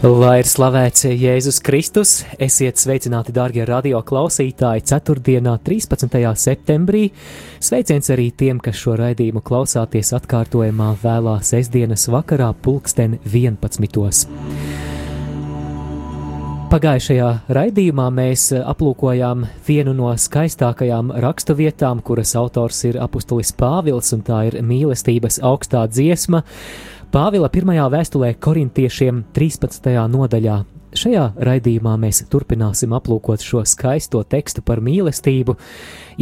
Lai ir slavēts Jēzus Kristus, esiet sveicināti, darbie radio klausītāji, 4. 13. septembrī. Sveiciens arī tiem, kas šo raidījumu klausāties atkārtojumā vēlā sestdienas vakarā, pulksten 11. Pagājušajā raidījumā mēs aplūkojām vienu no skaistākajām raksturvietām, kuras autors ir apustulis Pāvils, un tā ir mīlestības augstā dziesma. Pāvila pirmajā vēstulē korintiešiem 13. nodaļā. Šajā raidījumā mēs turpināsim aplūkot šo skaisto tekstu par mīlestību,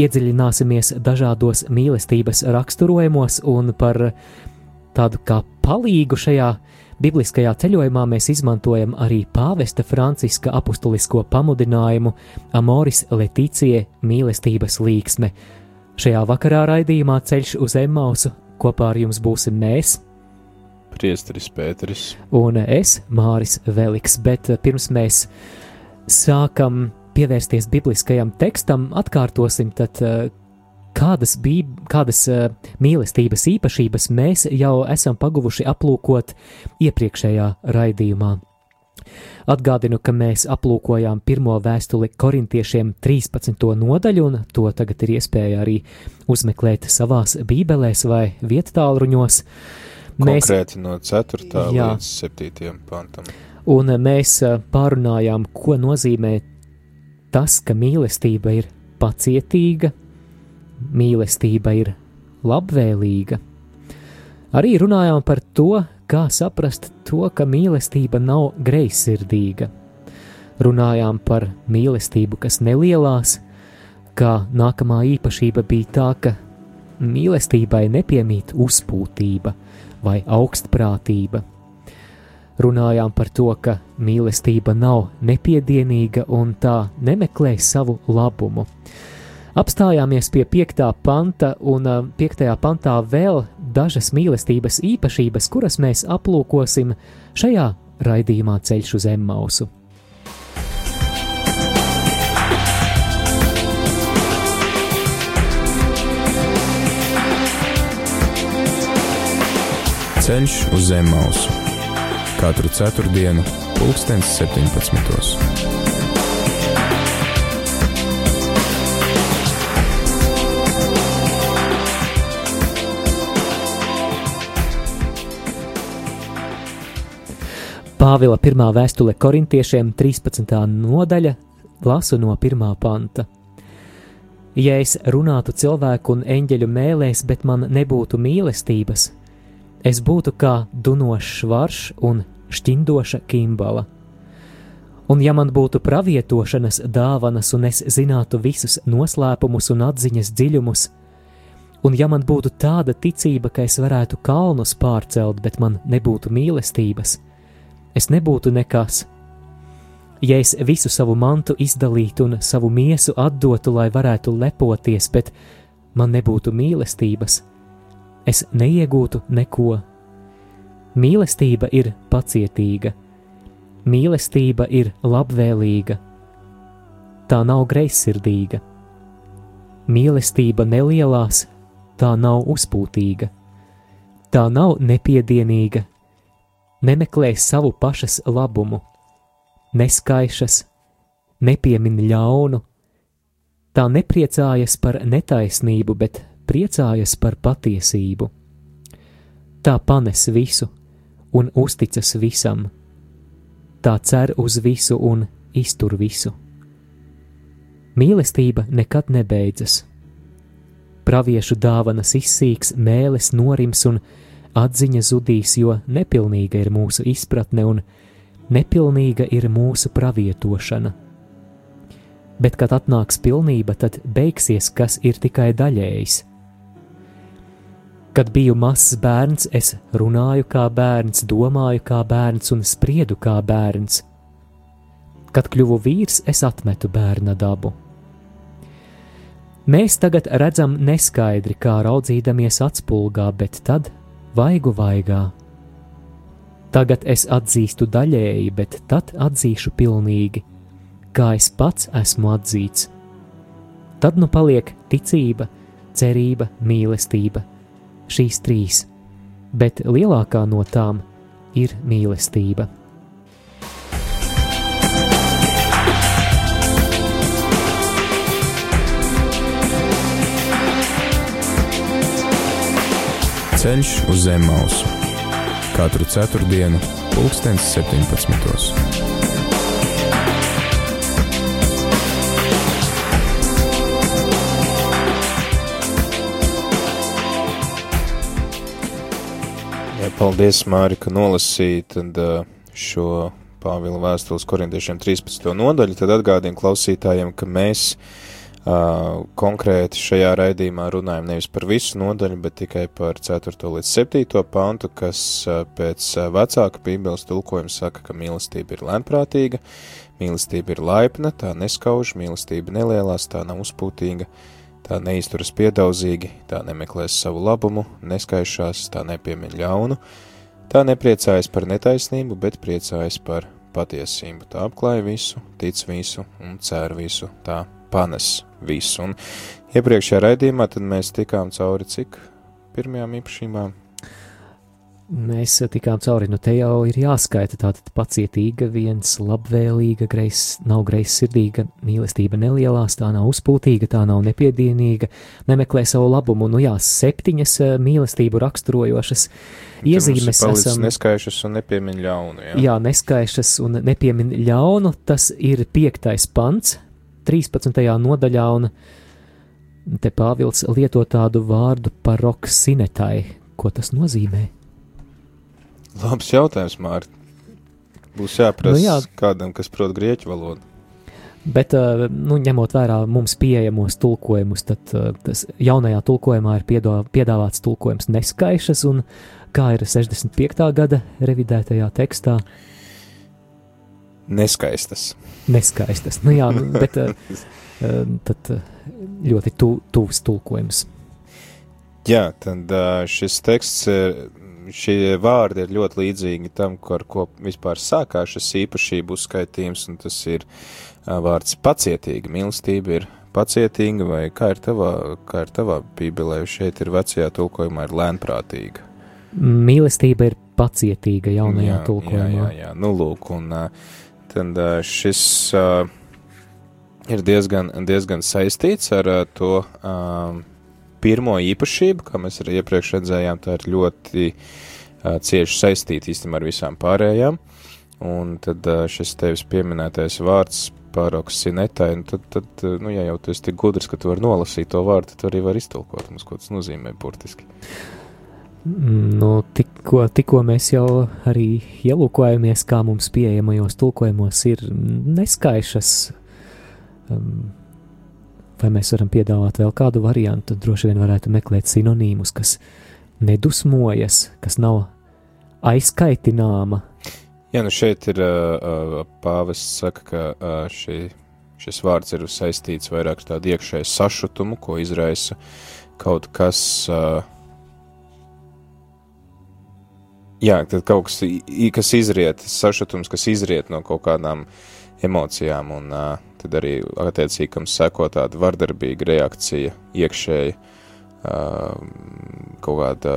iedziļināsimies dažādos mīlestības raksturojumos un par tādu kā palīgu šajā bibliskajā ceļojumā mēs izmantojam arī pāvesta Franciska apustulisko pamudinājumu Amoris Leticie mīlestības līksme. Šajā vakarā raidījumā ceļš uz Emmausu kopā ar jums būsim mēs, Priesteris Pēteris. Un es, Māris Veliks, bet eh, pirms mēs sākam pievērsties bibliskajam tekstam, atkārtosim tad, eh, kādas, bija, kādas eh, mīlestības īpašības mēs jau esam paguvuši aplūkot iepriekšējā raidījumā. Atgādinu, ka mēs aplūkojām pirmo vēstuli korintiešiem 13. nodaļu, un to tagad ir iespēja arī uzmeklēt savās bībelēs vai vietāluņos. Mēs, Konkrēti no 4. Jā. līdz 7. pantam. Un eh, mēs eh, pārunājām, ko nozīmē tas, ka mīlestība ir pacietīga, mīlestība ir labvēlīga. Arī runājām par to, kā saprast to, ka mīlestība nav greizsirdīga. Runājām par mīlestību, kas nelielās, kā nākamā īpašība bija tā, ka mīlestībai nepiemīt uzpūtība – vai augstprātība. Runājām par to, ka mīlestība nav nepiedienīga un tā nemeklē savu labumu. Apstājāmies pie 5. panta, un 5. pantā vēl dažas mīlestības īpašības, kuras mēs aplūkosim šajā raidījumā Ceļš uz Emmausu. Ceļš uz zem mausu katru ceturtdienu, pulkstens 17. Pāvila pirmā vēstule korintiešiem 13. nodaļa lasu no pirmā panta. Ja es runātu cilvēku un eņģeļu mēlēs, bet man nebūtu mīlestības, es būtu kā dunošs varš un šķindoša kimbala. Un ja man būtu pravietošanas dāvanas, un es zinātu visus noslēpumus un atziņas dziļumus, un ja man būtu tāda ticība, ka es varētu kalnus pārcelt, bet man nebūtu mīlestības, es nebūtu nekas. Ja es visu savu mantu izdalītu un savu miesu atdotu, lai varētu lepoties, bet man nebūtu mīlestības, es neiegūtu neko. Mīlestība ir pacietīga, mīlestība ir labvēlīga, tā nav greizsirdīga. Mīlestība nelielās, tā nav uzpūtīga, tā nav nepiedienīga, nemeklē savu pašas labumu, neskaišas, nepiemin ļaunu, tā nepriecājas par netaisnību, bet priecājas par patiesību. Tā panes visu un uzticas visam, tā cer uz visu un iztur visu. Mīlestība nekad nebeidzas. Praviešu dāvanas izsīks, mēlis norims un atziņa zudīs, jo nepilnīga ir mūsu izpratne un nepilnīga ir mūsu pravietošana. Bet, kad atnāks pilnība, tad beigsies, kas ir tikai daļējs. Kad biju mazs bērns, es runāju kā bērns, domāju kā bērns un spriedu kā bērns. Kad kļuvu vīrs, es atmetu bērna dabu. Mēs tagad redzam neskaidri, kā raudzīdamies atspulgā, bet tad vaigu vaigā. Tagad es atzīstu daļēji, bet tad atzīšu pilnīgi, kā es pats esmu atzīts. Tad nu paliek ticība, cerība, mīlestība, šīs trīs, bet lielākā no tām ir mīlestība. Ceļš uz zem mausu katru ceturtdienu, pulkstens 17. Paldies, Māri, ka nolasīji tad, šo Pāvila vēstules korintiešiem 13. nodaļu. Tad atgādinu klausītājiem, ka mēs uh, konkrēti šajā raidījumā runājam nevis par visu nodaļu, bet tikai par 4. līdz 7. pantu, kas uh, pēc vecāka bībeles tulkojuma saka, ka mīlestība ir lēnprātīga, mīlestība ir laipna, tā neskauž, mīlestība nelielās, tā nav uzpūtīga, tā neizturas piedaudzīgi, tā nemeklēs savu labumu, neskaišās, tā nepiemin ļaunu, tā nepriecājas par netaisnību, bet priecājas par patiesību, tā apklāja visu, tic visu un cer visu, tā panes visu. Un iepriekšējā raidījumā tad mēs tikām cauri cik pirmajām īpašībām? Mēs tikām cauri, nu te jau ir jāskaita tātad pacietīga, viens labvēlīga, greis, nav greizsirdīga, mīlestība nelielās, tā nav uzpūtīga, tā nav nepiedienīga, nemeklē savu labumu, nu jā, septiņas eh, mīlestību raksturojošas iezīmes esam. Neskaišas un nepiemin ļaunu, jā. Jā, neskaišas un nepiemin ļaunu, tas ir piektais pants, 13. nodaļā, un te Pāvils lieto tādu vārdu paroksinētai. Ko tas nozīmē? Labs jautājums, Mārtiņ. Būs jāprasa nu, jā. kādam, kas prot grieķu valodu. Bet, eh, nu, ņemot vērā mums pieejamos tulkojumus, tad eh, tas jaunajā tulkojumā ir piedāvāts tulkojums neskaišas, un kā ir 65. gada revidētajā tekstā? Neskaistas neskaistas. Nu, jā, nu, bet uh, tad ļoti tu, tuvs tulkojums. Jā, tad šis teksts, šie vārdi ir ļoti līdzīgi tam, ar ko vispār sākās šis īpašību uzskaitījums, un tas ir vārds pacietīga. Mīlestība ir pacietīga, vai kā ir tavā, kā ir tavā bībelē, šeit ir vecajā tulkojumā ir lēnprātīga. Mīlestība ir pacietīga jaunajā jā, tulkojumā. Jā, jā, jā, nu lūk, un tad šis ir diezgan, diezgan saistīts ar to uh, pirmo īpašību, kā mēs arī iepriekš redzējām, tā ir ļoti uh, cieši saistīta īstenībā ar visām pārējām. Un tad uh, šis tevis pieminētais vārds pāraugs sinetai, nu tad, tad, nu, ja jau tu esi tik gudrs, ka tu vari nolasīt to vārdu, tad arī vari iztulkot mums, ko tas nozīmē burtiski. Nu, tikko, tikko mēs jau arī ielūkojamies, kā mums pieejamajos tulkojumos ir neskaišas. Um, vai mēs varam piedāvāt vēl kādu variantu? Droši vien varētu meklēt sinonīmus, kas nedusmojas, kas nav aizkaitināma. Jā, nu šeit ir uh, pāvests saka, ka uh, šī, šis vārds ir saistīts vairāk ar tādu iekšēju sašutumu, ko izraisa kaut kas. Uh, Jā, tad kaut kas, kas izriet, sašutums, kas izriet no kaut kādām emocijām, un uh, tad arī attiecīgi, kam seko tāda vardarbīga reakcija iekšēji, uh, kaut kāda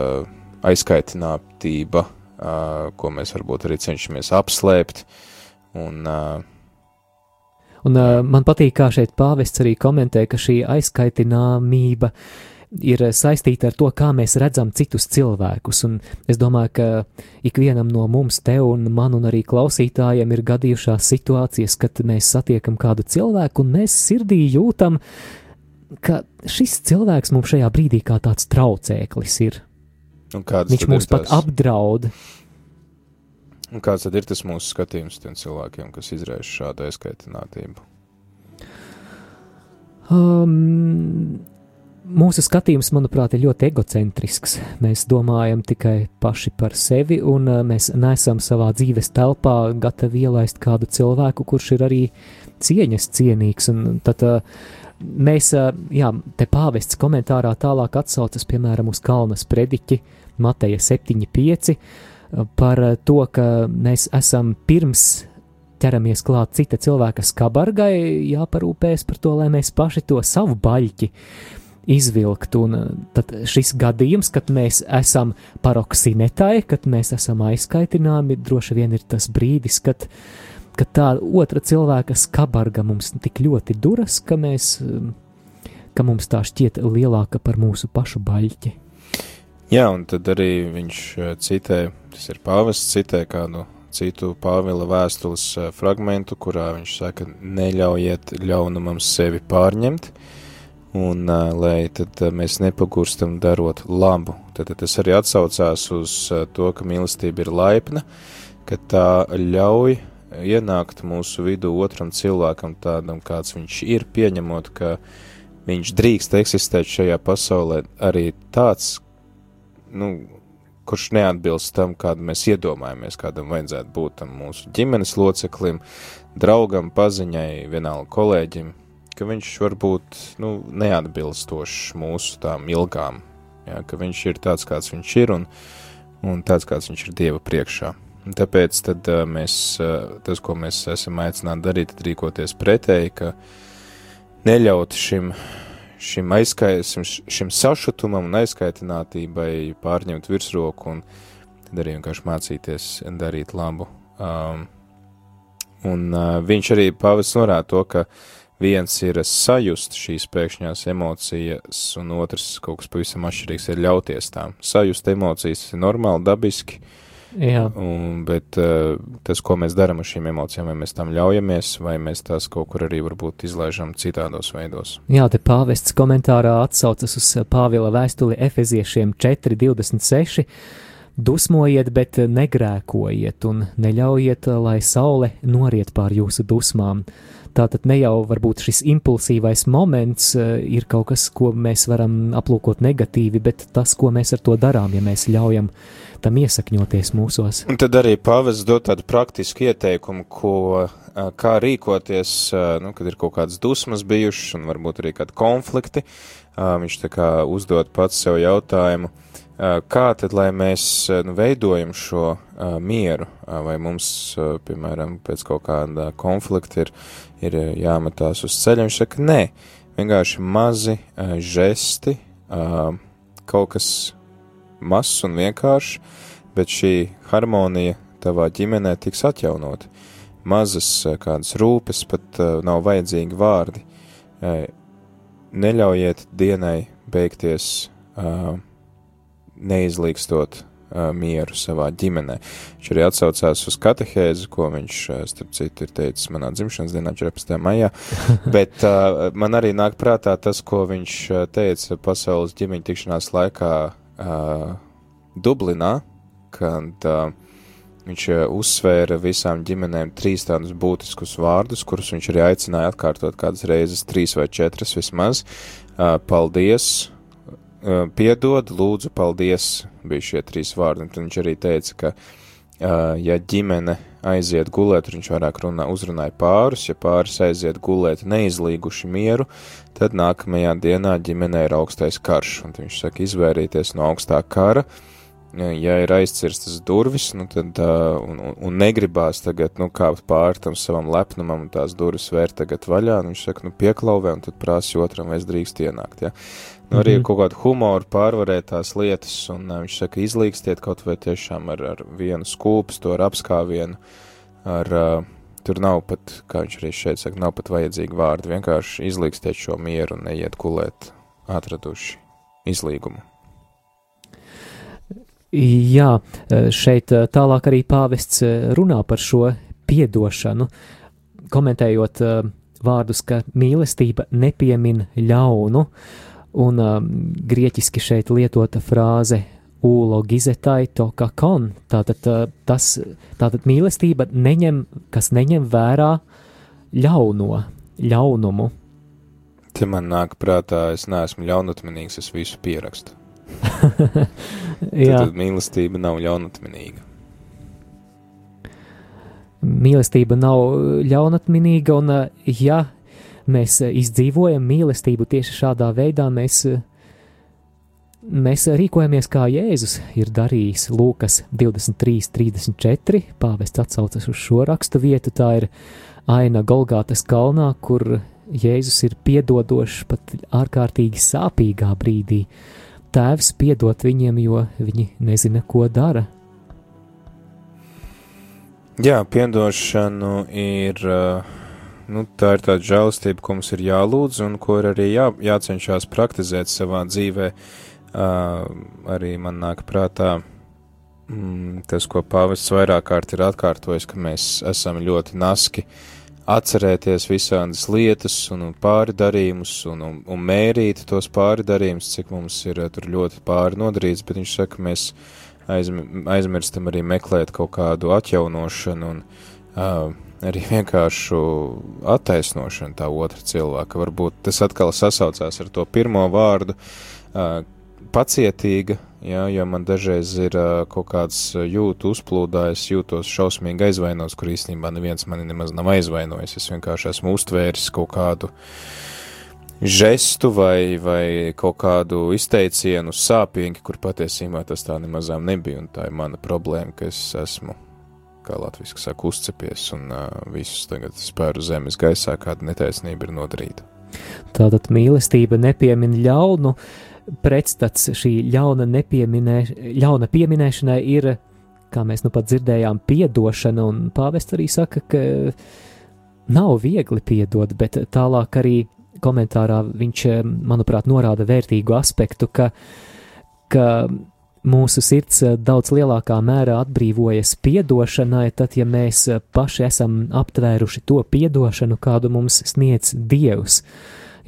aizkaitinātība, uh, ko mēs varbūt arī cenšamies apslēpt, un uh, Un uh, man patīk, kā šeit pāvests arī komentē, ka šī aizkaitināmība ir saistīta ar to, kā mēs redzam citus cilvēkus. Un es domāju, ka ikvienam no mums, te un man, un arī klausītājiem, ir gadījušās situācijas, kad mēs satiekam kādu cilvēku, un mēs sirdī jūtam, ka šis cilvēks mums šajā brīdī kā tāds traucēklis ir. Viņš mūs pat tās... apdraud. Un kāds tad ir tas mūsu skatījums tiem cilvēkiem, kas izraisa šādu aizkaitinātību? Um, mūsu skatījums, manuprāt, ir ļoti egocentrisks. Mēs domājam tikai paši par sevi, un uh, mēs nesam savā dzīves telpā gatavi ielaist kādu cilvēku, kurš ir arī cieņas cienīgs. Un tad uh, mēs, uh, jā, te pāvests komentārā tālāk atsaucas, piemēram, uz Kalnas prediķi Mateja 7.5 par to, ka mēs esam pirms ķeramies klāt cita cilvēka skabargai, jāparūpēs par to, lai mēs paši to savu baļķi izvilkt. Un uh, tad šis gadījums, kad mēs esam paroksinētāji, kad mēs esam aizskaitināmi, droši vien ir tas brīdis, kad, kad tā otra cilvēka skabarga mums tik ļoti duras, ka, mēs, um, ka mums tā šķiet lielāka par mūsu pašu baļķi. Jā, un tad arī viņš uh, citē, tas ir pāvests, citē kādu citu Pāvila vēstules eh, fragmentu, kurā viņš saka, neļaujiet ļaunumam sevi pārņemt, un lai tad mēs nepagurstam darot labu. Tad tas arī atsaucās uz to, ka mīlestība ir laipna, ka tā ļauj ienākt mūsu vidū otram cilvēkam tādam, kāds viņš ir, pieņemot, ka viņš drīkst eksistēt šajā pasaulē arī tāds, nu, kurš neatbilst tam, kādu mēs iedomājamies, kādam vajadzētu būt tam mūsu ģimenes loceklim, draugam, paziņai, vienalga kolēģim, ka viņš varbūt nu, neatbilstošs mūsu tām ilgām, ja, ka viņš ir tāds, kāds viņš ir un, un tāds, kāds viņš ir Dieva priekšā. Un tāpēc tad, uh, mēs, uh, tas, ko mēs esam aicināti darīt, ir rīkoties pretēji, ka neļaut šim uh, šim aizskaitam, šim sašutumam un aizskaitinātībai pārņemt virsroku un tad arī vienkārši mācīties darīt labu. Um, un uh, viņš arī pavas norāda to, ka viens ir sajust šīs pēkšņās emocijas, un otrs kaut kas pavisam atšķirīgs ir ļauties tām. Sajust emocijas ir normāli, dabiski, uh, Jā. Un, bet uh, tas, ko mēs darām ar šīm emocijām, vai mēs tam ļaujamies, vai mēs tās kaut kur arī varbūt izlaižam citādos veidos. Jā, te pāvests komentārā atsaucas uz Pāvila vēstuli Efeziešiem 4.26. Dusmojiet, bet negrēkojiet, un neļaujiet, lai saule noriet pār jūsu dusmām. Tātad ne jau varbūt šis impulsīvais moments uh, ir kaut kas, ko mēs varam aplūkot negatīvi, bet tas, ko mēs ar to darām, ja mēs ļaujam tam iesakņoties mūsos. Un tad arī pāvests dod tādu praktisku ieteikumu, ko, kā rīkoties, nu, kad ir kaut kādas dusmas bijušas un varbūt arī kādi konflikti. Viņš tā kā uzdod pats sev jautājumu, kā tad, lai mēs nu, veidojam šo mieru, vai mums, piemēram, pēc kaut kāda konflikta ir, ir jāmetās uz ceļa. Viņš saka, nē, vienkārši mazi žesti, kaut kas mazs un vienkāršs, bet šī harmonija tavā ģimenē tiks atjaunot. Mazas eh, kādas rūpes, pat uh, nav vajadzīgi vārdi. Uh, neļaujiet dienai beigties uh, neizlīkstot mieru savā ģimenē. Viņš arī atsaucās uz katehēzi, ko viņš, starp citu, ir teicis manā dzimšanas dienā, 14. maijā, bet uh, man arī nāk prātā tas, ko viņš teica pasaules ģimeņu tikšanās laikā uh, Dublinā, kad uh, viņš uzsvēra visām ģimenēm trīs tādus būtiskus vārdus, kurus viņš arī aicināja atkārtot kādas reizes, trīs vai četras vismaz. Uh, paldies, piedod, lūdzu, paldies, bija šie trīs vārdi. Un viņš arī teica, ka, uh, ja ģimene aiziet gulēt, viņš vairāk runā, uzrunāja pārus, ja pāris aiziet gulēt neizlīguši mieru, tad nākamajā dienā ģimenē ir augstais karš, un viņš saka izvairīties no augstā kara, ja ir aizcirstas durvis, nu tad, uh, un, un, un negribās tagad, nu, kāpt pāri tam savam lepnumam un tās durvis vērt tagad vaļā, nu, viņš saka, nu, pieklauvē, un tad prāsi otram, vai es drīkst ienākt, ja. Nu, arī mm -hmm. kaut kādu humoru pārvarēt tās lietas, un uh, viņš saka, izlīkstiet kaut vai tiešām ar, ar vienu skūpstu, ar apskāvienu, ar, uh, tur nav pat, kā viņš arī šeit saka, nav pat vajadzīgi vārdi, vienkārši izlīkstiet šo mieru un neiet gulēt atraduši izlīgumu. Jā, šeit tālāk arī pāvests runā par šo piedošanu, komentējot vārdus, ka mīlestība nepiemin ļaunu, Un grieķiski šeit lietota frāze ūlo gizetai to kakon, tātad tas, tātad mīlestība neņem, kas neņem vērā ļauno, ļaunumu. te man nāk prātā, es neesmu ļaunatmenīgs, es visu pierakstu. Tad, mīlestība nav ļaunatmenīga. mīlestība nav ļaunatminīga, un uh, ja mēs uh, izdzīvojam mīlestību tieši šādā veidā, mēs, uh, mēs rīkojamies kā Jēzus ir darījis Lūkas 23, 34. Pāvests atsaucas uz šo rakstu vietu. Tā ir aina Golgātas kalnā, kur Jēzus ir piedodošs pat ārkārtīgi sāpīgā brīdī. Tēvs piedot viņiem, jo viņi nezina, ko dara. Jā, piedošanu ir, uh, nu, tā ir tāda žēlastība, ko mums ir jālūdz un ko ir arī jā, jācenšas praktizēt savā dzīvē. Uh, arī man nāk prātā mm, tas, ko pāvests vairāk kārt ir atkārtojis, ka mēs esam ļoti naski atcerēties visādas lietas un pāri darījumus un, un, un mērīt tos pāri darījumus, cik mums ir tur ļoti pāri nodarīts, bet viņš saka, mēs aizm aizmirstam arī meklēt kaut kādu atjaunošanu un uh, arī vienkāršu attaisnošanu tā otra cilvēka. Varbūt tas atkal sasaucās ar to pirmo vārdu uh, pacietīga, jā, jo man dažreiz ir kaut kāds jūtu uzplūdā, es jūtos šausmīgi aizvainots, kur īstenībā neviens mani nemaz nav aizvainojis. Es vienkārši esmu uztvēris kaut kādu žestu vai, vai kaut kādu izteicienu sāpīgi, kur patiesībā tas tā nemazām nebija, un tā ir mana problēma, ka es esmu, kā latviski saka, uzcepies un uh, visus tagad spēru zemes gaisā, kāda netaisnība ir nodarīta. Tātad mīlestība nepiemin ļaunu, pretstats šī ļauna, nepieminē, ļauna pieminēšanai ir, kā mēs nu pat dzirdējām, piedošana, un pāvests arī saka, ka nav viegli piedot, bet tālāk arī komentārā viņš, manuprāt, norāda vērtīgu aspektu, ka, ka mūsu sirds daudz lielākā mērā atbrīvojas piedošanai, tad, ja mēs paši esam aptvēruši to piedošanu, kādu mums sniedz Dievs.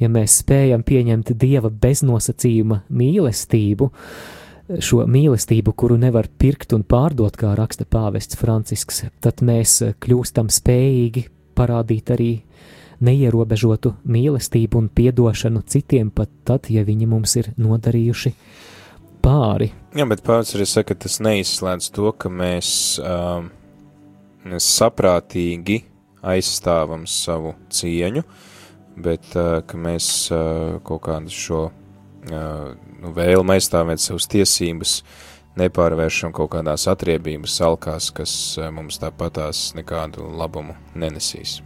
Ja mēs spējam pieņemt Dieva beznosacījuma mīlestību, šo mīlestību, kuru nevar pirkt un pārdot, kā raksta pāvests Francisks, tad mēs kļūstam spējīgi parādīt arī neierobežotu mīlestību un piedošanu citiem, pat tad, ja viņi mums ir nodarījuši pāri. Jā, bet pats arī saka, ka tas neizslēdz to, ka mēs, uh, mēs saprātīgi aizstāvam savu cieņu, bet uh, ka mēs uh, kaut kādu šo uh, nu, vēlmu aizstāvēt savas tiesības nepārvēršam kaut kādās atriebības salkās, kas mums tāpatās nekādu labumu nenesīs.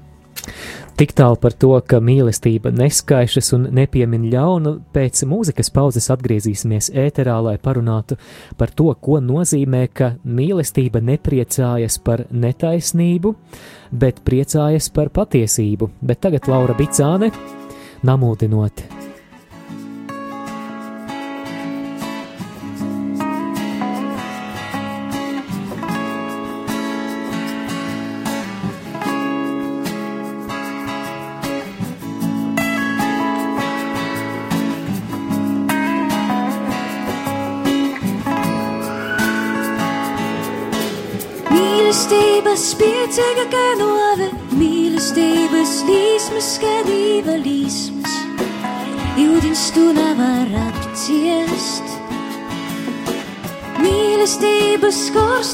Tik tālu par to, ka mīlestība neskaišas un nepiemin ļaunu, pēc mūzikas pauzes atgriezīsimies ēterā, lai parunātu par to, ko nozīmē, ka mīlestība nepriecājas par netaisnību, bet priecājas par patiesību. Bet tagad Laura Bicāne namūdinot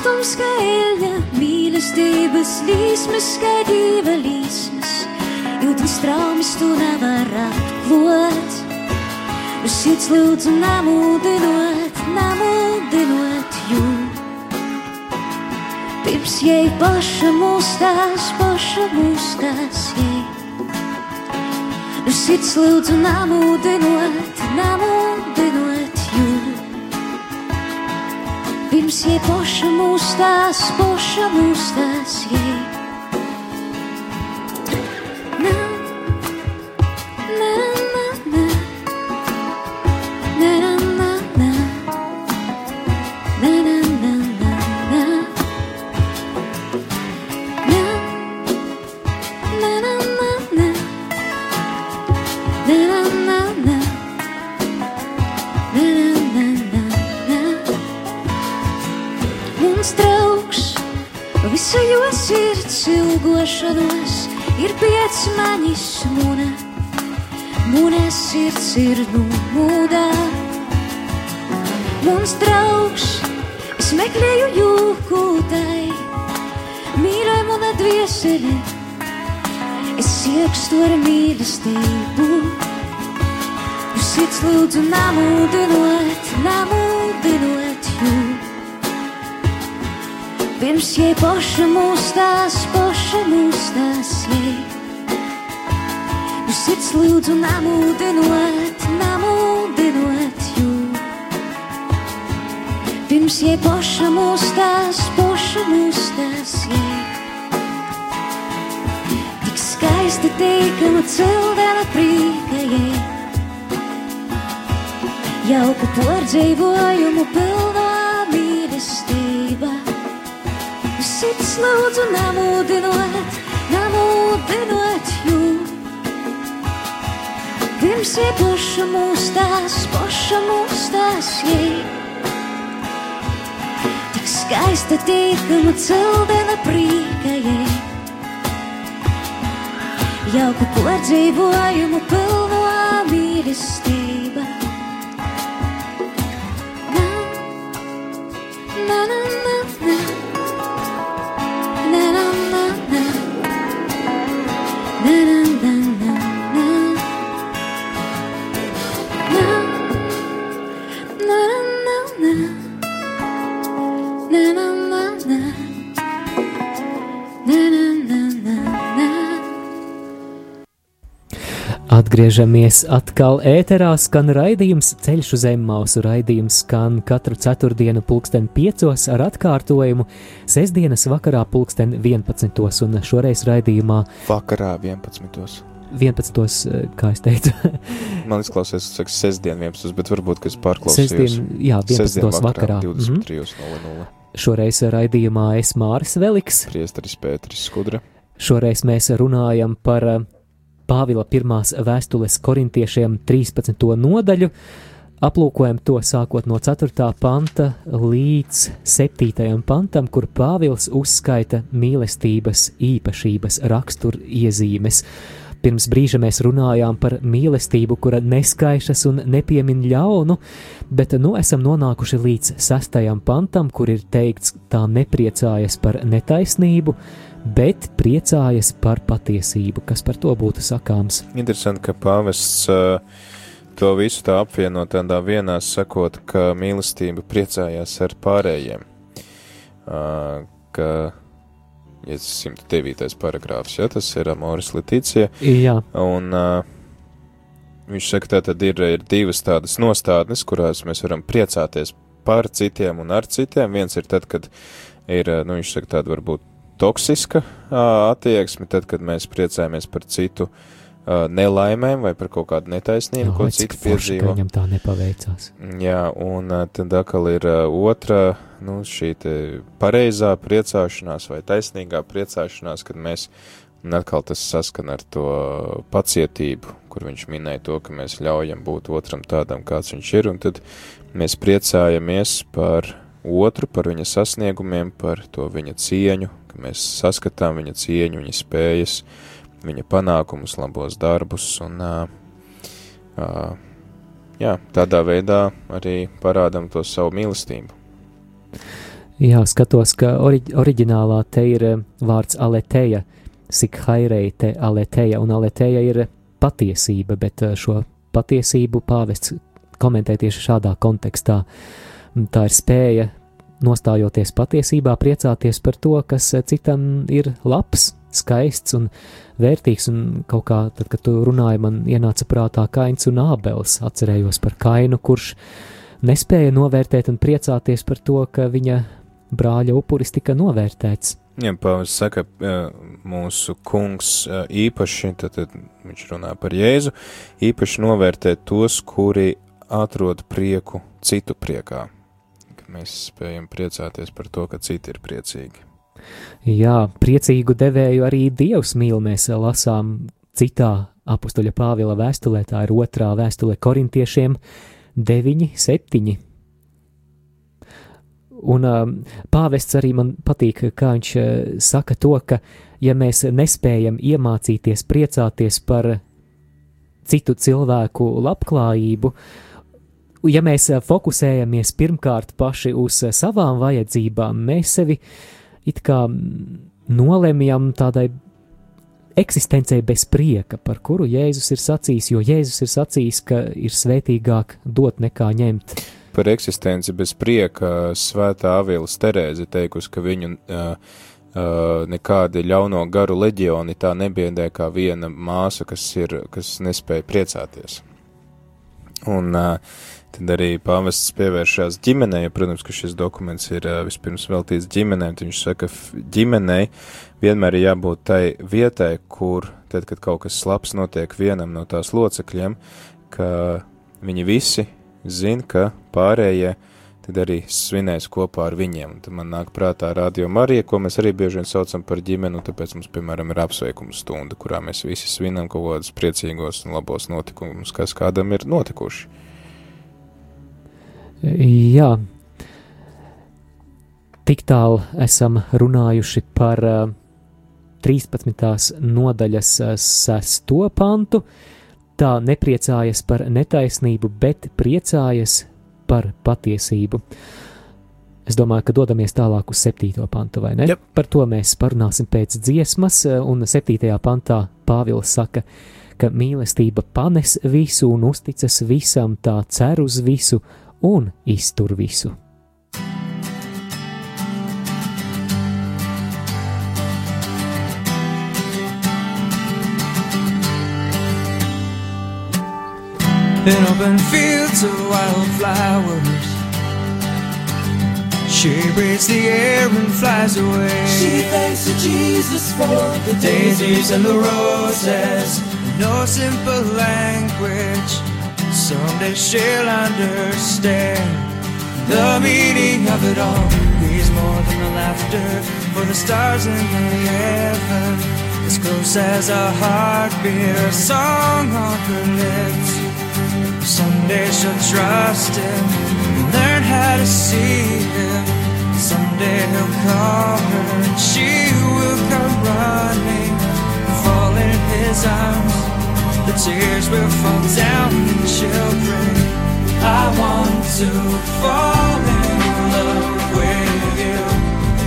korstums kā eļļa, mīlestības līsmas dīva līsmas, jūdins traumas tu nevar atklot. Uz sirds lūdzu namūdinot, namūdinot jūs. Pirms jai paša mūstās, paša mūstās jai. Uz sirds lūdzu namūdinot, namūdinot Pirms jai paša mūstās, ilgošanos, ir piecmaņas muna. Mūna sirds ir numūdā. Mums draugs, es meklēju jūkūtai, mīlē mūna dvieseli, es iekstu ar mīlestību. Uz sirds lūdzu namūdinot, namūdinot Pirms jai poša mūstās, poša mūstās jai. Uz sirds lūdzu namūdinot, namūdinot jū. Pirms jai poša mūstās, poša mūstās jai. Tik skaisti teikama cildena prīka jai. Jauku pārdzīvojumu pilnā Sirds lūdzu namūdinot, namūdinot jū. Pirms jai poša mūstās, poša mūstās jai. Tik skaista tīkama cildena prīka jai. Jauku pārdzīvojumu pilno mīlestība. Atgriežamies atkal ēterā, skan raidījums Ceļš uz Zemmausu. Raidījums skan katru ceturtdienu, pulksten 5 ar atkārtojumu, sestdienas vakarā, pulksten 11. un šoreiz raidījumā Vakarā 11. 11. eh, kā es teicu, Man izklausās, ka tas ir sestdien 11. bet varbūt, ka es pārklausījos. sestdien, jā, 11. Sestdien vakarā. Mhm. 23.00. Šoreiz raidījumā es Māris Veliks. Priesteris Pēteris Skudra. Šoreiz mēs runājam par eh, Pāvila pirmās vēstules korintiešiem 13. nodaļu. Aplūkojam to sākot no 4. panta līdz 7. pantam, kur Pāvils uzskaita mīlestības īpašības, raksturiezīmes. Pirms brīža mēs runājām par mīlestību, kura neskaišas un nepiemin ļaunu, bet nu esam nonākuši līdz 6. pantam, kur ir teikts, tā nepriecājas par netaisnību, bet priecājas par patiesību. Kas par to būtu sakāms? Interesanti, ka pāvests to visu tā apvieno tādā vienā, sakot, ka mīlestība priecājās ar pārējiem. Ka, ja 109. paragrāfs, ja tas ir Amoris Leticija, Jā, un uh, viņš saka, tā tad ir, ir divas tādas nostādnes, kurās mēs varam priecāties par citiem un ar citiem. Viens ir tad, kad ir, nu, viņš saka, tāda varbūt toksiska attieksme, tad, kad mēs priecājamies par citu nelaimēm vai par kaut kādu netaisnību, ko vai cik citi piedzīvo. viņam tā nepaveicās. Jā, un tad atkal ir otra, nu, šī te pareizā priecāšanās vai taisnīgā priecāšanās, kad mēs, un atkal tas saskan ar to pacietību, kur viņš minēja to, ka mēs ļaujam būt otram tādam, kāds viņš ir, un tad mēs priecājamies par otru, par viņa sasniegumiem, par to viņa cieņu, ka mēs saskatām viņa cieņu, viņa spējas, viņa panākumus, labos darbus, un uh, uh, jā, tādā veidā arī parādam to savu mīlestību. Jā, skatos, ka ori oriģinālā te ir vārds aleteja, sikhairei te aleteja, un aleteja ir patiesība, bet šo patiesību pāvests komentē tieši šādā kontekstā. Tā ir spēja, nostājoties patiesībā, priecāties par to, kas eh, citam ir labs, skaists un vērtīgs, un kaut kā, tad, kad tu runāji, man ienāca prātā kains un ābels, atcerējos par kainu, kurš nespēja novērtēt un priecāties par to, ka viņa brāļa upuris tika novērtēts. Jā, Pāvils saka, eh, mūsu kungs eh, īpaši, tad, tad viņš runā par Jēzu, īpaši novērtē tos, kuri atrod prieku citu priekā. Mēs spējam priecāties par to, ka citi ir priecīgi. Jā, priecīgu devēju arī Dievs mīl. Mēs lasām citā apakstuļa Pāvila vēstulē, tā ir otrā vēstule korintiešiem 9, 7. Un um, pāvests arī man patīk, kā viņš uh, saka to, ka ja mēs nespējam iemācīties priecāties par citu cilvēku labklājību. Ja mēs fokusējamies pirmkārt paši uz savām vajadzībām, mēs sevi it kā nolemjam tādai eksistencei bez prieka, par kuru Jēzus ir sacījis, jo Jēzus ir sacījis, ka ir svētīgāk dot nekā ņemt. Par eksistenci bez prieka svētā Avīlas Terēze teikusi, ka viņu uh, Uh, nekādi ļauno garu leģioni tā nebiedē kā viena māsa, kas, ir, kas nespēja priecāties. Un uh, tad arī pāvests pievēršās ģimenei, protams, ka šis dokuments ir vispirms veltīts ģimenei, tad viņš saka, ka ģimenei vienmēr ir jābūt tai vietai, kur, tad, kad kaut kas labs notiek vienam no tās locekļiem, ka viņi visi zina, ka pārējie tad arī svinēs kopā ar viņiem. Tad man nāk prātā radio Marija, ko mēs arī bieži vien saucam par ģimeni, un tāpēc mums, piemēram, ir apsveikuma stunda, kurā mēs visi svinam kaut kādus priecīgos un labos notikumus, kas kādam ir notikuši. Jā, tik tālu esam runājuši par uh, 13. nodaļas uh, sesto pantu. Tā nepriecājas par netaisnību, bet priecājas par patiesību. Es domāju, ka dodamies tālāk uz 7. pantu, vai ne? Yep. Par to mēs parunāsim pēc dziesmas, un 7. pantā Pāvils saka, ka mīlestība panes visu un uzticas visam, tā cer uz visu un iztur visu. in open fields of wildflowers. She breathes the air and flies away. She thanks to Jesus for the daisies and the roses. No simple language. Someday she'll understand the meaning of it all. He's more than the laughter for the stars in the heaven. As close as a heartbeat, a song on her lips. Someday she'll trust him, and learn how to see him. Someday he'll call her and she will come running, fall in his arms. The tears will fall down and she'll pray. I want to fall in love with you.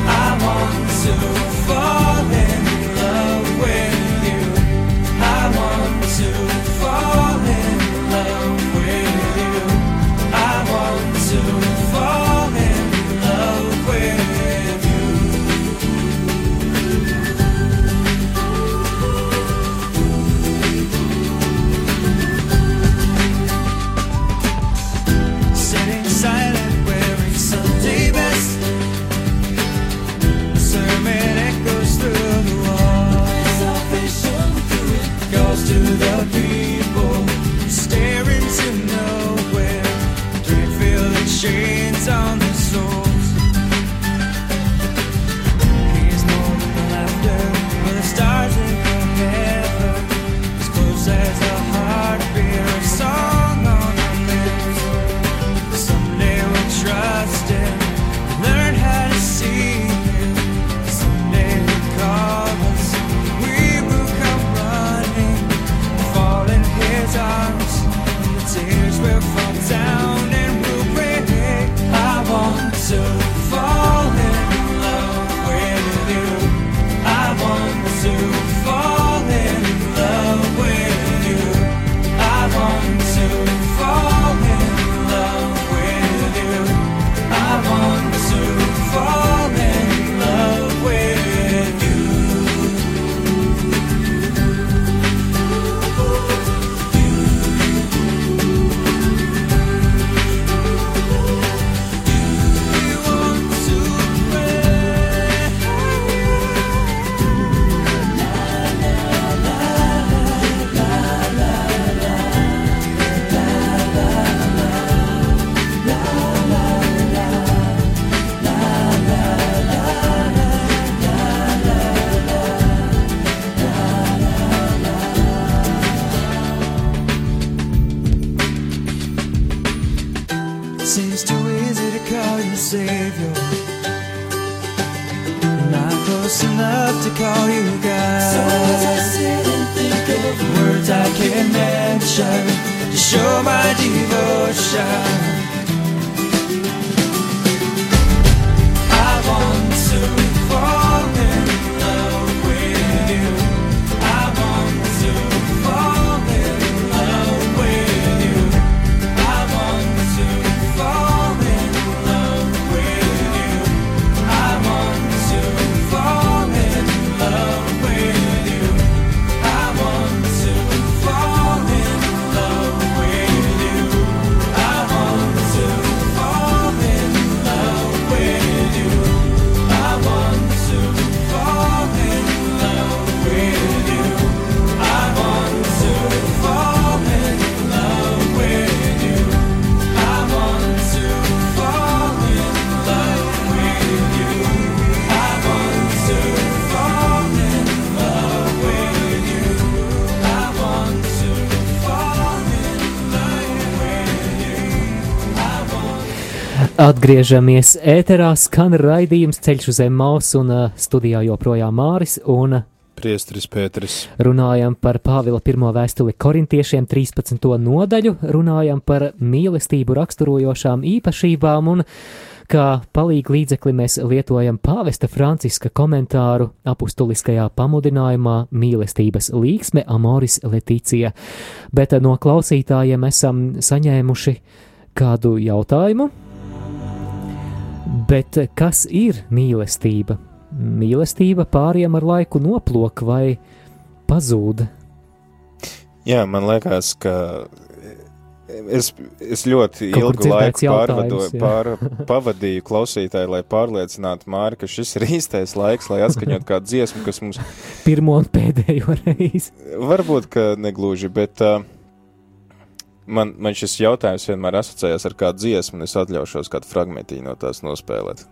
I want to fall change. Atgriežamies ēterā, skan raidījums ceļš uz Emmaus un studijā joprojām Māris un Priestris Pēteris. runājam par Pāvila pirmo vēstuli korintiešiem 13. nodaļu, runājam par mīlestību raksturojošām īpašībām un kā palīgu līdzekli mēs lietojam pāvesta Franciska komentāru apustuliskajā pamudinājumā mīlestības līksme Amoris Leticija. Bet no klausītājiem esam saņēmuši kādu jautājumu. Bet uh, kas ir mīlestība? Mīlestība pāriem ar laiku noplok vai pazūd. Jā, man liekas, ka es, es ļoti Kaut ilgu laiku pārvado, jautājums, jā. pār, pavadīju klausītāju, lai pārliecinātu Māri, ka šis ir īstais laiks, lai atskaņot kādu dziesmu, kas mums Pirmo un pēdējo reizi. varbūt ka negluži, bet uh, man, man šis jautājums vienmēr asociējās ar kādu dziesmu, un es atļaušos kādu fragmentiņu no tās nospēlēt.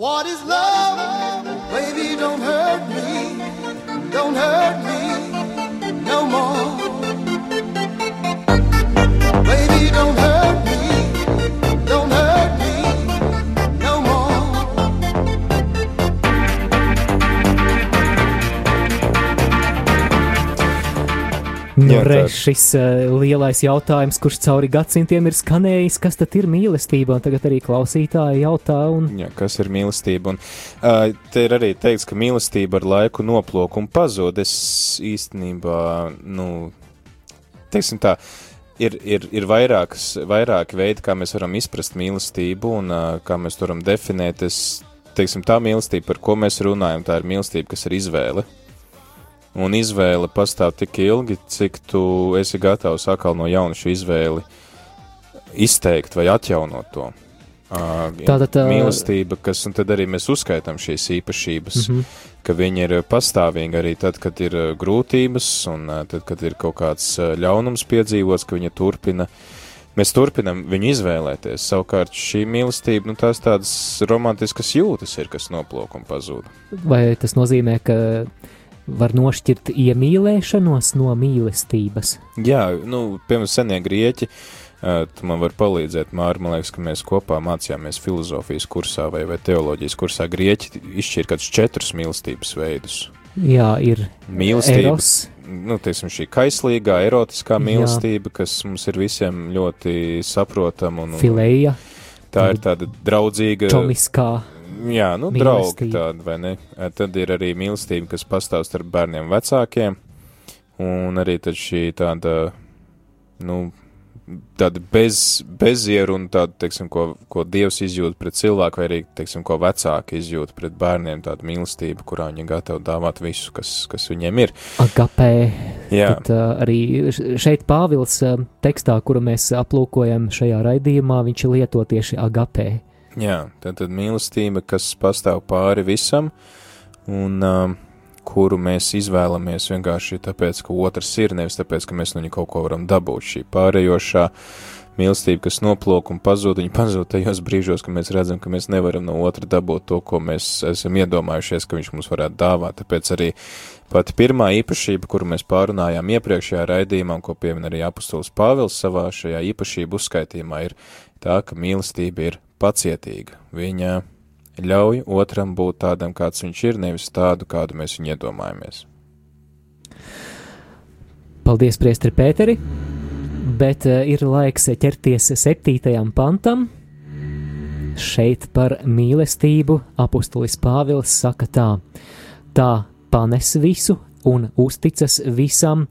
What is love? Baby, don't hurt me. Don't hurt me no more. Baby, don't hurt me. Nu, re, šis uh, lielais jautājums, kurš cauri gadsimtiem ir skanējis, kas tad ir mīlestība? Un tagad arī klausītāji jautā, un Jā, kas ir mīlestība? Un, uh, te ir arī teikts, ka mīlestība ar laiku noplok un pazūd. Es īstenībā, nu, teiksim tā, ir, ir, ir vairākas, vairāki veidi, kā mēs varam izprast mīlestību un uh, kā mēs to varam definēt. Es, teiksim, tā mīlestība, par ko mēs runājam, tā ir mīlestība, kas ir izvēle. Un izvēle pastāv tik ilgi, cik tu esi gatavs atkal no jauna šo izvēli izteikt vai atjaunot to. Uh, Tātad, ā, mīlestība, kas, arī mēs uzskaitām šīs īpašības, mm. -hmm. ka viņi ir pastāvīgi arī tad, kad ir grūtības, un tad, kad ir kaut kāds ļaunums piedzīvots, ka viņi turpina. Mēs turpinām viņu izvēlēties. Savukārt šī mīlestība, nu, tās tādas romantiskas jūtas ir, kas noplūk un pazūd. vai tas nozīmē, ka var nošķirt iemīlēšanos no mīlestības? Jā, nu, piemēram, senie grieķi, tu man var palīdzēt, Māri, man liekas, ka mēs kopā mācījāmies filozofijas kursā vai, vai teoloģijas kursā. Grieķi izšķir kādus četrus mīlestības veidus. Jā, ir Mīlestība, eros, nu, teiksim, šī kaislīgā, erotiskā Jā. mīlestība, kas mums ir visiem ļoti saprotama. Un, un filēja, tā ir tāda draudzīga, čomiskā. Jā, nu, draugi mīlestība. tāda, vai ne? Tad ir arī mīlestība, kas pastāv starp bērniem un vecākiem, un arī tad šī tāda, nu, tāda bez, bezieru un tāda, teiksim, ko, ko Dievs izjūt pret cilvēku, vai arī, teiksim, ko vecāki izjūt pret bērniem, tāda mīlestība, kurā viņi gatavi dāvāt visu, kas, kas viņiem ir. Agapē. Jā. Tad, uh, arī šeit Pāvils uh, tekstā, kuru mēs aplūkojam šajā raidījumā, viņš lieto tieši agapē. Jā, tā tad mīlestība, kas pastāv pāri visam, un um, kuru mēs izvēlamies vienkārši tāpēc, ka otrs ir, nevis tāpēc, ka mēs no viņa kaut ko varam dabūt. Šī pārējošā mīlestība, kas noplūk un pazūd, viņa pazūd tajos brīžos, kad mēs redzam, ka mēs nevaram no otra dabūt to, ko mēs esam iedomājušies, ka viņš mums varētu dāvāt. Tāpēc arī pati pirmā īpašība, kuru mēs pārunājām iepriekšējā raidījumā, un ko piemin arī apustulis Pāvils savā šajā īpašību uzskaitījumā, ir tā, ka mīlestība ir pacietīga. Viņa ļauj otram būt tādam, kāds viņš ir, nevis tādu, kādu mēs viņu iedomājamies. Paldies, Priestri Pēteri! Bet uh, ir laiks ķerties septītajam pantam. Šeit par mīlestību apustulis Pāvils saka tā: tā panes visu un uzticas visam,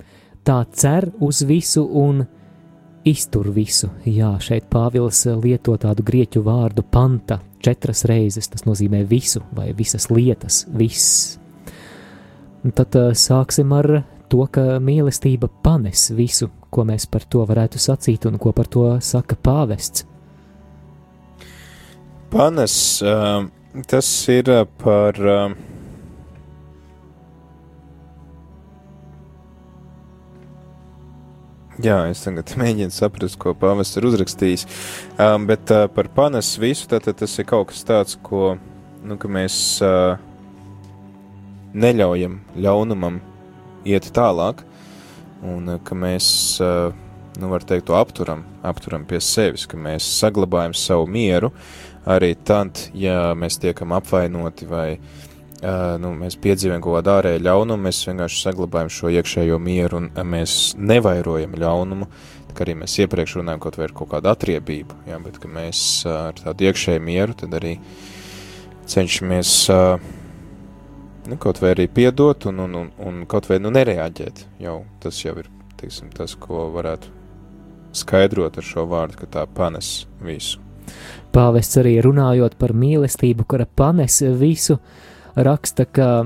tā cer uz visu un iztur visu. Jā, šeit Pāvils lieto tādu grieķu vārdu panta četras reizes. Tas nozīmē visu vai visas lietas, viss. Un tad uh, sāksim ar to, ka mīlestība panes visu, ko mēs par to varētu sacīt un ko par to saka pāvests. Panes, uh, tas ir par. Jā, es tagad mēģinu saprast, ko pāvests ir uzrakstījis. Um, bet uh, par panes visu, tātad tas ir kaut kas tāds, ko nu, mēs uh, neļaujam ļaunumam iet tālāk, un ka mēs, nu, var teikt, to apturam, apturam pie sevis, ka mēs saglabājam savu mieru arī tad, ja mēs tiekam apvainoti vai nu, mēs piedzīvojam kaut kādu ārēju ļaunumu, mēs vienkārši saglabājam šo iekšējo mieru un mēs nevairojam ļaunumu, kā arī mēs iepriekš runājam kaut vai ar kaut kādu atriebību, jā, bet mēs ar tādu iekšēju mieru arī cenšamies uh, nu, kaut vai arī piedot un, un, un, un kaut vai nu nereaģēt. Jau, tas jau ir teiksim, tas, ko varētu skaidrot ar šo vārdu, ka tā panes visu. Pāvests arī runājot par mīlestību, kura panes visu, raksta, ka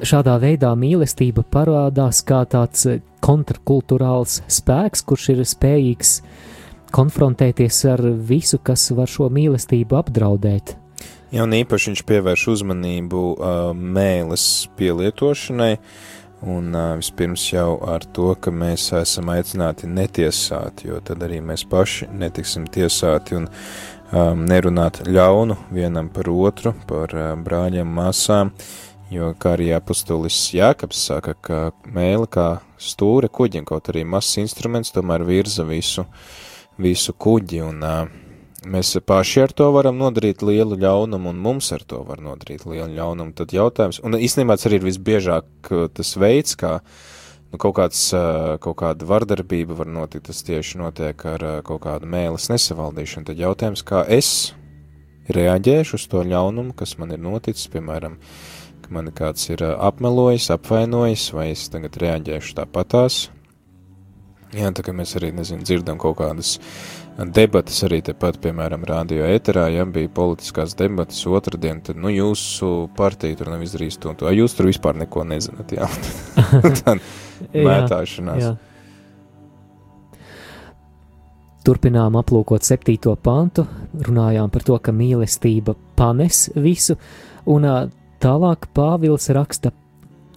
šādā veidā mīlestība parādās kā tāds kontrkulturāls spēks, kurš ir spējīgs konfrontēties ar visu, kas var šo mīlestību apdraudēt. Jā, un īpaši viņš pievērš uzmanību uh, mēles pielietošanai, un uh, vispirms jau ar to, ka mēs esam aicināti netiesāt, jo tad arī mēs paši netiksim tiesāti un um, nerunāt ļaunu vienam par otru, par uh, brāļiem, māsām, jo, kā arī apustulis Jākaps saka, ka mēle kā stūre kuģim, kaut arī mazs instruments, tomēr virza visu, visu kuģi, un uh, mēs paši ar to varam nodarīt lielu ļaunumu, un mums ar to var nodarīt lielu ļaunumu. Tad jautājums, un īstenībā tas arī ir visbiežāk tas veids, kā nu, kaut, kāds, kaut kāda vardarbība var notikt, tas tieši notiek ar kaut kādu mēles nesavaldīšanu. Tad jautājums, kā es reaģēšu uz to ļaunumu, kas man ir noticis, piemēram, ka man kāds ir apmelojis, apvainojis, vai es tagad reaģēšu tāpatās. Jā, tā kā mēs arī, nezinu, dzirdam kaut kādas debatas arī tepat, piemēram, rādio ēterā, ja bija politiskās debatas otrdien, tad, nu, jūsu partija tur nav izdarījis to un to, jūs tur vispār neko nezināt, jā. Tad mētāšanās. Jā, jā. Turpinām aplūkot septīto pantu, runājām par to, ka mīlestība panes visu, un tālāk Pāvils raksta,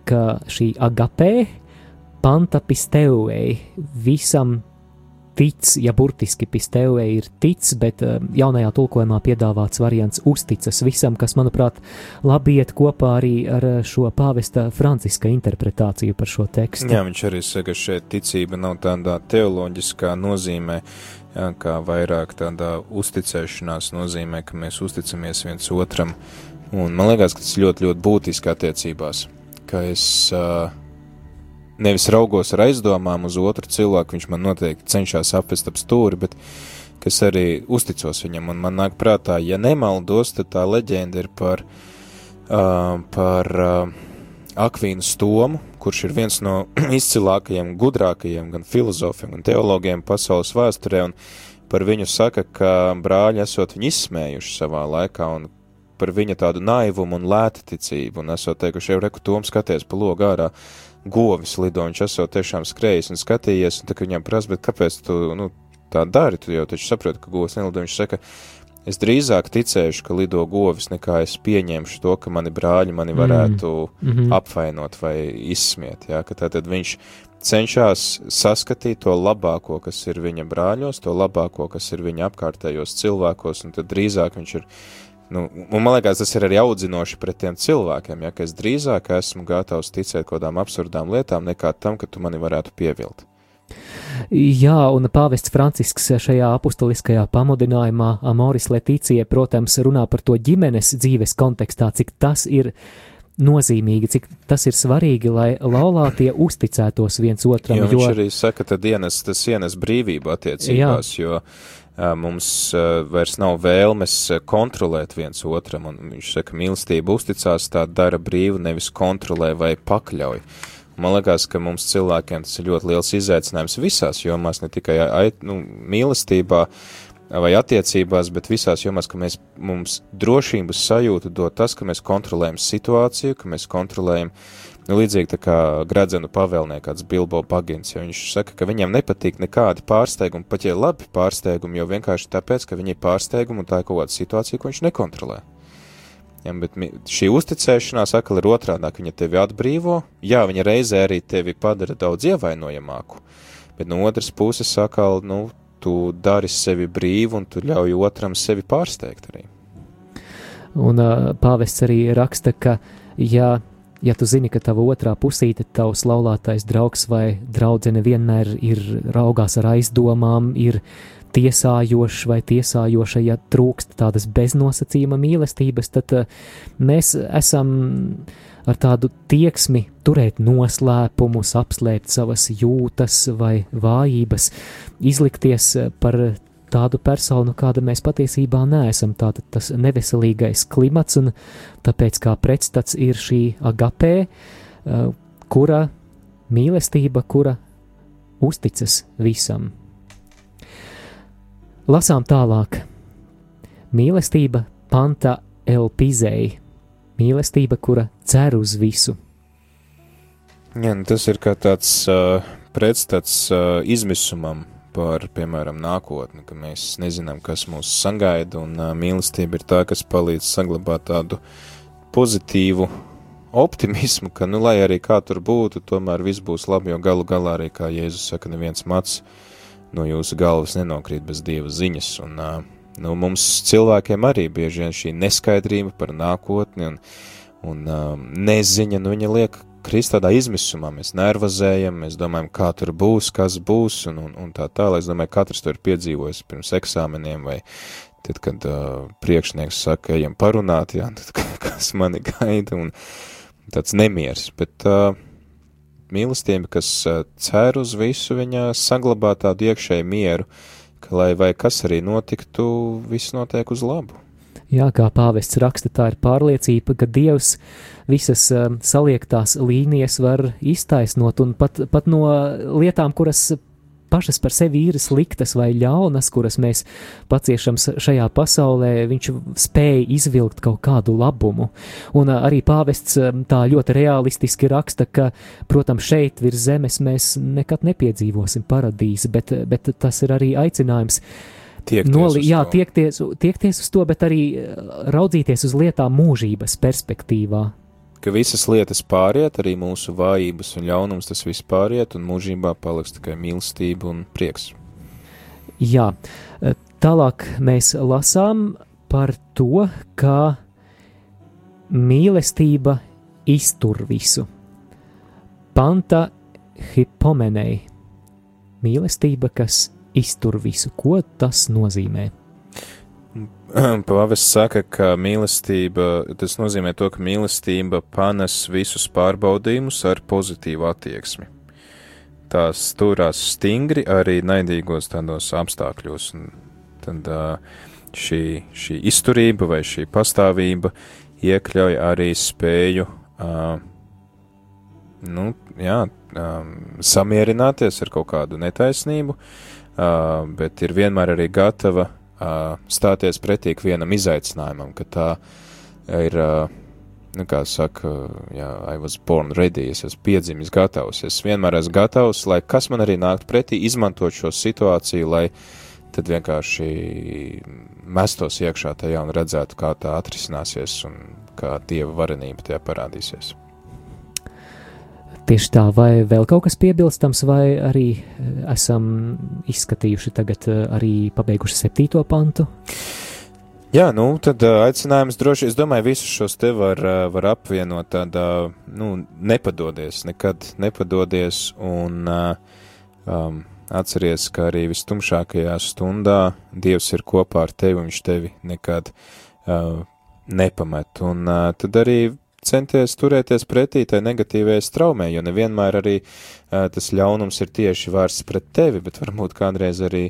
ka šī agapē panta pisteuei visam tic, ja burtiski pistevē ir tic, bet eh, jaunajā tulkojumā piedāvāts variants uzticas visam, kas, manuprāt, labi iet kopā arī ar eh, šo pāvesta Franciska interpretāciju par šo tekstu. Jā, viņš arī saka, ka šeit ticība nav tādā teoloģiskā nozīmē, jā, kā vairāk tādā uzticēšanās nozīmē, ka mēs uzticamies viens otram, un man liekas, ka tas ļoti, ļoti būtiski attiecībās, ka es uh, nevis raugos ar aizdomām uz otru cilvēku, viņš man noteikti cenšas apvest ap stūri, bet kas arī uzticos viņam, un man nāk prātā, ja nemaldos, tad tā leģenda ir par, uh, par uh, Akvīnu Stomu, kurš ir viens no izcilākajiem, gudrākajiem gan filozofiem, gan teologiem pasaules vēsturē, un par viņu saka, ka brāļi esot viņu izsmējuši savā laikā, un par viņa tādu naivumu un lētticību, un esot teikuši, jau reku tom skaties pa logu ārā, govis lido, viņš esot tiešām skrējis un skatījies, un tā kā viņam prasa, bet kāpēc tu, nu, tā dari, tu jau taču saproti, ka govis nelido, viņš saka, es drīzāk ticēšu, ka lido govis, nekā es pieņemšu to, ka mani brāļi mani varētu mm -hmm. apvainot vai izsmiet, jā, ka tātad viņš cenšas saskatīt to labāko, kas ir viņa brāļos, to labāko, kas ir viņa apkārtējos cilvēkos, un tad drīzāk viņš ir Nu, man liekas, tas ir arī audzinoši pret tiem cilvēkiem, ja, es drīzāk esmu gatavs ticēt kaut kādām absurdām lietām, nekā tam, ka tu mani varētu pievilt. Jā, un pāvests Francisks šajā apustuliskajā pamudinājumā Amoris Letīcija, protams, runā par to ģimenes dzīves kontekstā, cik tas ir nozīmīgi, cik tas ir svarīgi, lai laulātie uzticētos viens otram. Jo, jo viņš arī saka, ka ienes, tas ienes brīvību attiecībās, jā. jo mums uh, vairs nav vēlmes kontrolēt viens otram, un viņš saka, mīlestība uzticās, tā dara brīvu, nevis kontrolē vai pakļauj. Man liekas, ka mums cilvēkiem tas ir ļoti liels izaicinājums visās jomās, ne tikai nu, mīlestībā, uh, vai attiecībās, bet visās jomās, ka mēs, mums drošības sajūtu dod tas, ka mēs kontrolējam situāciju, ka mēs kontrolējam, nu, līdzīgi tā kā gradzenu pavēlnē kāds Bilbo Bagins, jo viņš saka, ka viņam nepatīk nekādi pārsteigumi, pat ja labi pārsteigumi, jo vienkārši tāpēc, ka viņi ir pārsteigumi un tā ir kaut kāda situācija, ko viņš nekontrolē. Ja, bet šī uzticēšanās atkal ir otrādāk, viņa tevi atbrīvo, jā, viņa reizē arī tevi padara daudz ievainojamāku, bet no otras puses atkal, nu, tu dari sevi brīvu un tu ļauj otram sevi pārsteigt arī. Un uh, pāvests arī raksta, ka, ja, ja tu zini, ka tava otrā pusīte, tavs laulātais draugs vai draudzene vienmēr ir raugās ar aizdomām, ir tiesājošs vai tiesājoša, ja trūkst tādas beznosacījuma mīlestības, tad uh, mēs esam ar tādu tieksmi turēt noslēpumus, apslēpt savas jūtas vai vājības, izlikties par tādu personu, kāda mēs patiesībā neesam. Tātad tas neveselīgais klimats, un tāpēc kā pretstats ir šī agapē, kura mīlestība, kura uzticas visam. Lasām tālāk. Mīlestība panta elpizēji mīlestība, kura cer uz visu. Jā, nu tas ir kā tāds uh, pretstats uh, izmisumam par, piemēram, nākotni, ka mēs nezinām, kas mūs sagaida, un uh, mīlestība ir tā, kas palīdz saglabāt tādu pozitīvu optimismu, ka, nu, lai arī kā tur būtu, tomēr viss būs labi, jo galu galā arī, kā Jēzus saka, neviens mats no jūsu galvas nenokrīt bez Dieva ziņas, un uh, Nu, mums cilvēkiem arī bieži vien šī neskaidrība par nākotni un, un um, neziņa, nu, viņa liek krist tādā izmisumā, mēs nervozējam, mēs domājam, kā tur būs, kas būs, un, un, un tā tālāk. Es domāju, katrs to ir piedzīvojis pirms eksāmeniem, vai tad, kad uh, priekšnieks saka, ejam parunāt, jā, tad kas mani gaida, un tāds nemieris, bet uh, mīlestība, kas uh, cer uz visu, viņa saglabā tādu iekšēju mieru, ka, lai vai kas arī notiktu, viss notiek uz labu. Jā, kā pāvests raksta, tā ir pārliecība, ka Dievs visas um, saliektās līnijas var iztaisnot, un pat, pat no lietām, kuras pašas par sevi ir sliktas vai ļaunas, kuras mēs paciešam šajā pasaulē, viņš spēja izvilkt kaut kādu labumu. Un arī pāvests tā ļoti realistiski raksta, ka, protams, šeit virs zemes mēs nekad nepiedzīvosim paradīzi, bet, bet tas ir arī aicinājums. Tiekties Noli, jā, tiekties, tiekties uz to, bet arī raudzīties uz lietām mūžības perspektīvā ka visas lietas pāriet, arī mūsu vājības un ļaunums tas viss pāriet, un mūžībā paliks tikai mīlestība un prieks. Jā, tālāk mēs lasām par to, kā mīlestība iztur visu. Panta hipomenei - mīlestība, kas iztur visu. Ko tas nozīmē? Pāvests saka, ka mīlestība, tas nozīmē to, ka mīlestība panes visus pārbaudījumus ar pozitīvu attieksmi. Tās turās stingri arī naidīgos tādos apstākļos, un tad šī, šī izturība vai šī pastāvība iekļauj arī spēju, nu, jā, samierināties ar kaut kādu netaisnību, bet ir vienmēr arī gatava stāties pretī vienam izaicinājumam, ka tā ir, nu, kā saka, jā, I was born ready, es esmu piedzimis gatavs, es vienmēr esmu gatavs, lai kas man arī nākt pretī, izmantot šo situāciju, lai tad vienkārši mestos iekšā tajā un redzētu, kā tā atrisināsies un kā Dieva varenība tajā parādīsies. Tieši tā, vai vēl kaut kas piebilstams, vai arī eh, esam izskatījuši tagad eh, arī pabeiguši septīto pantu? Jā, nu, tad uh, aicinājums droši, es domāju, visus šos te var, var apvienot tādā, nu, nepadodies, nekad nepadodies un um, atceries, ka arī vistumšākajā stundā Dievs ir kopā ar tevi, un viņš tevi nekad uh, nepamet. Un uh, tad arī centies turēties pretī tai negatīvajai straumē, jo nevienmēr arī uh, tas ļaunums ir tieši vērsts pret tevi, bet varbūt kādreiz arī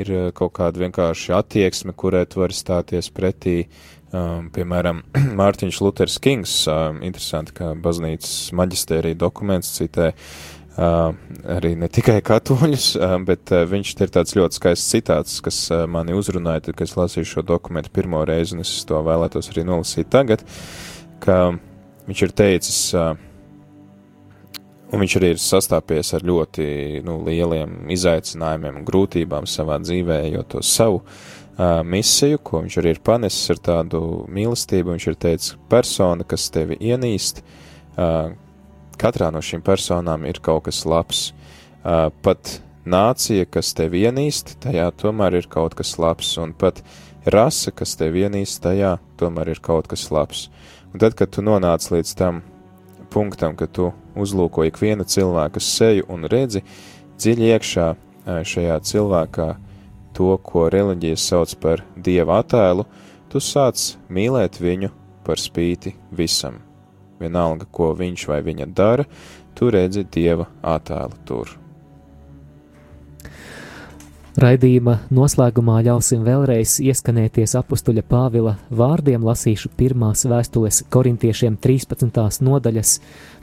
ir uh, kaut kāda vienkārši attieksme, kurai tu vari stāties pretī. Um, piemēram, Mārtiņš Luters Kings, um, interesanti, ka baznīcas maģistērija dokuments citē uh, arī ne tikai katoļus, uh, bet uh, viņš ir tāds ļoti skaists citāts, kas mani uzrunāja, tad, kad es lasīju šo dokumentu pirmo reizi, un es to vēlētos arī nolasīt tagad, ka viņš ir teicis, uh, un viņš arī ir sastāpies ar ļoti nu, lieliem izaicinājumiem un grūtībām savā dzīvē, jo to savu uh, misiju, ko viņš arī ir panesis ar tādu mīlestību. Viņš ir teicis, persona, kas tevi ienīst, uh, katrā no šīm personām ir kaut kas labs. Uh, pat nācija, kas tevi ienīst, tajā tomēr ir kaut kas labs, un pat rase, kas tevi ienīst, tajā tomēr ir kaut kas labs. Un tad, kad tu nonāc līdz tam punktam, ka tu uzlūko ikviena cilvēka seju un redzi dziļi iekšā šajā cilvēkā, to, ko reliģija sauc par dieva attēlu, tu sāc mīlēt viņu par spīti visam. Vienalga, ko viņš vai viņa dara, tu redzi dieva attēlu tur. Raidījuma noslēgumā ļausim vēlreiz ieskanēties apstuļa Pāvila vārdiem, lasīšu pirmās vēstules korintiešiem 13. nodaļas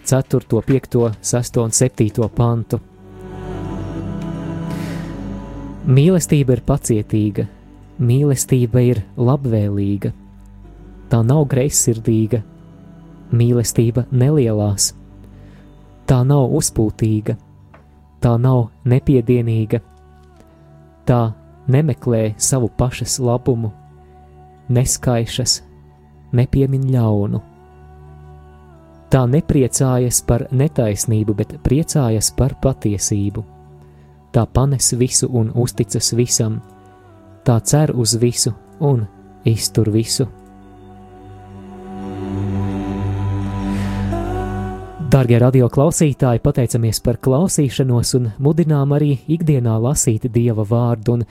4., 5., 6. un 7. pantu. Mīlestība ir pacietīga, mīlestība ir labvēlīga, tā nav greizsirdīga, mīlestība nelielās, tā nav uzpūtīga, tā nav nepiedienīga, tā nemeklē savu pašas labumu, neskaišas, nepiemin ļaunu. Tā nepriecājas par netaisnību, bet priecājas par patiesību tā panes visu un uzticas visam, tā cer uz visu un iztur visu. Darbie radio klausītāji, pateicamies par klausīšanos un mudinām arī ikdienā lasīt Dieva vārdu. Un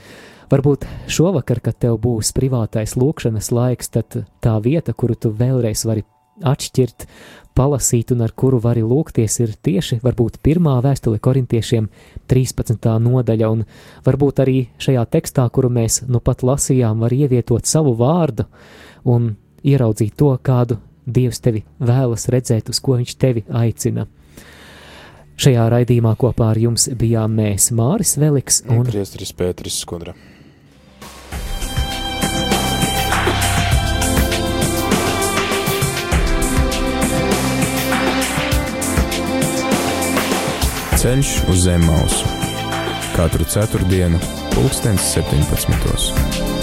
varbūt šovakar, kad tev būs privātais lūkšanas laiks, tad tā vieta, kuru tu vēlreiz vari atšķirt, palasīt un ar kuru vari lūgties, ir tieši varbūt pirmā vēstule korintiešiem 13. nodaļa, un varbūt arī šajā tekstā, kuru mēs nu pat lasījām, var ievietot savu vārdu un ieraudzīt to, kādu Dievs tevi vēlas redzēt, uz ko viņš tevi aicina. Šajā raidījumā kopā ar jums bijām mēs Māris Veliks un Priestris Pēteris Skudra. Ceļš uz zem mausu katru ceturtdienu, pulkstens 17.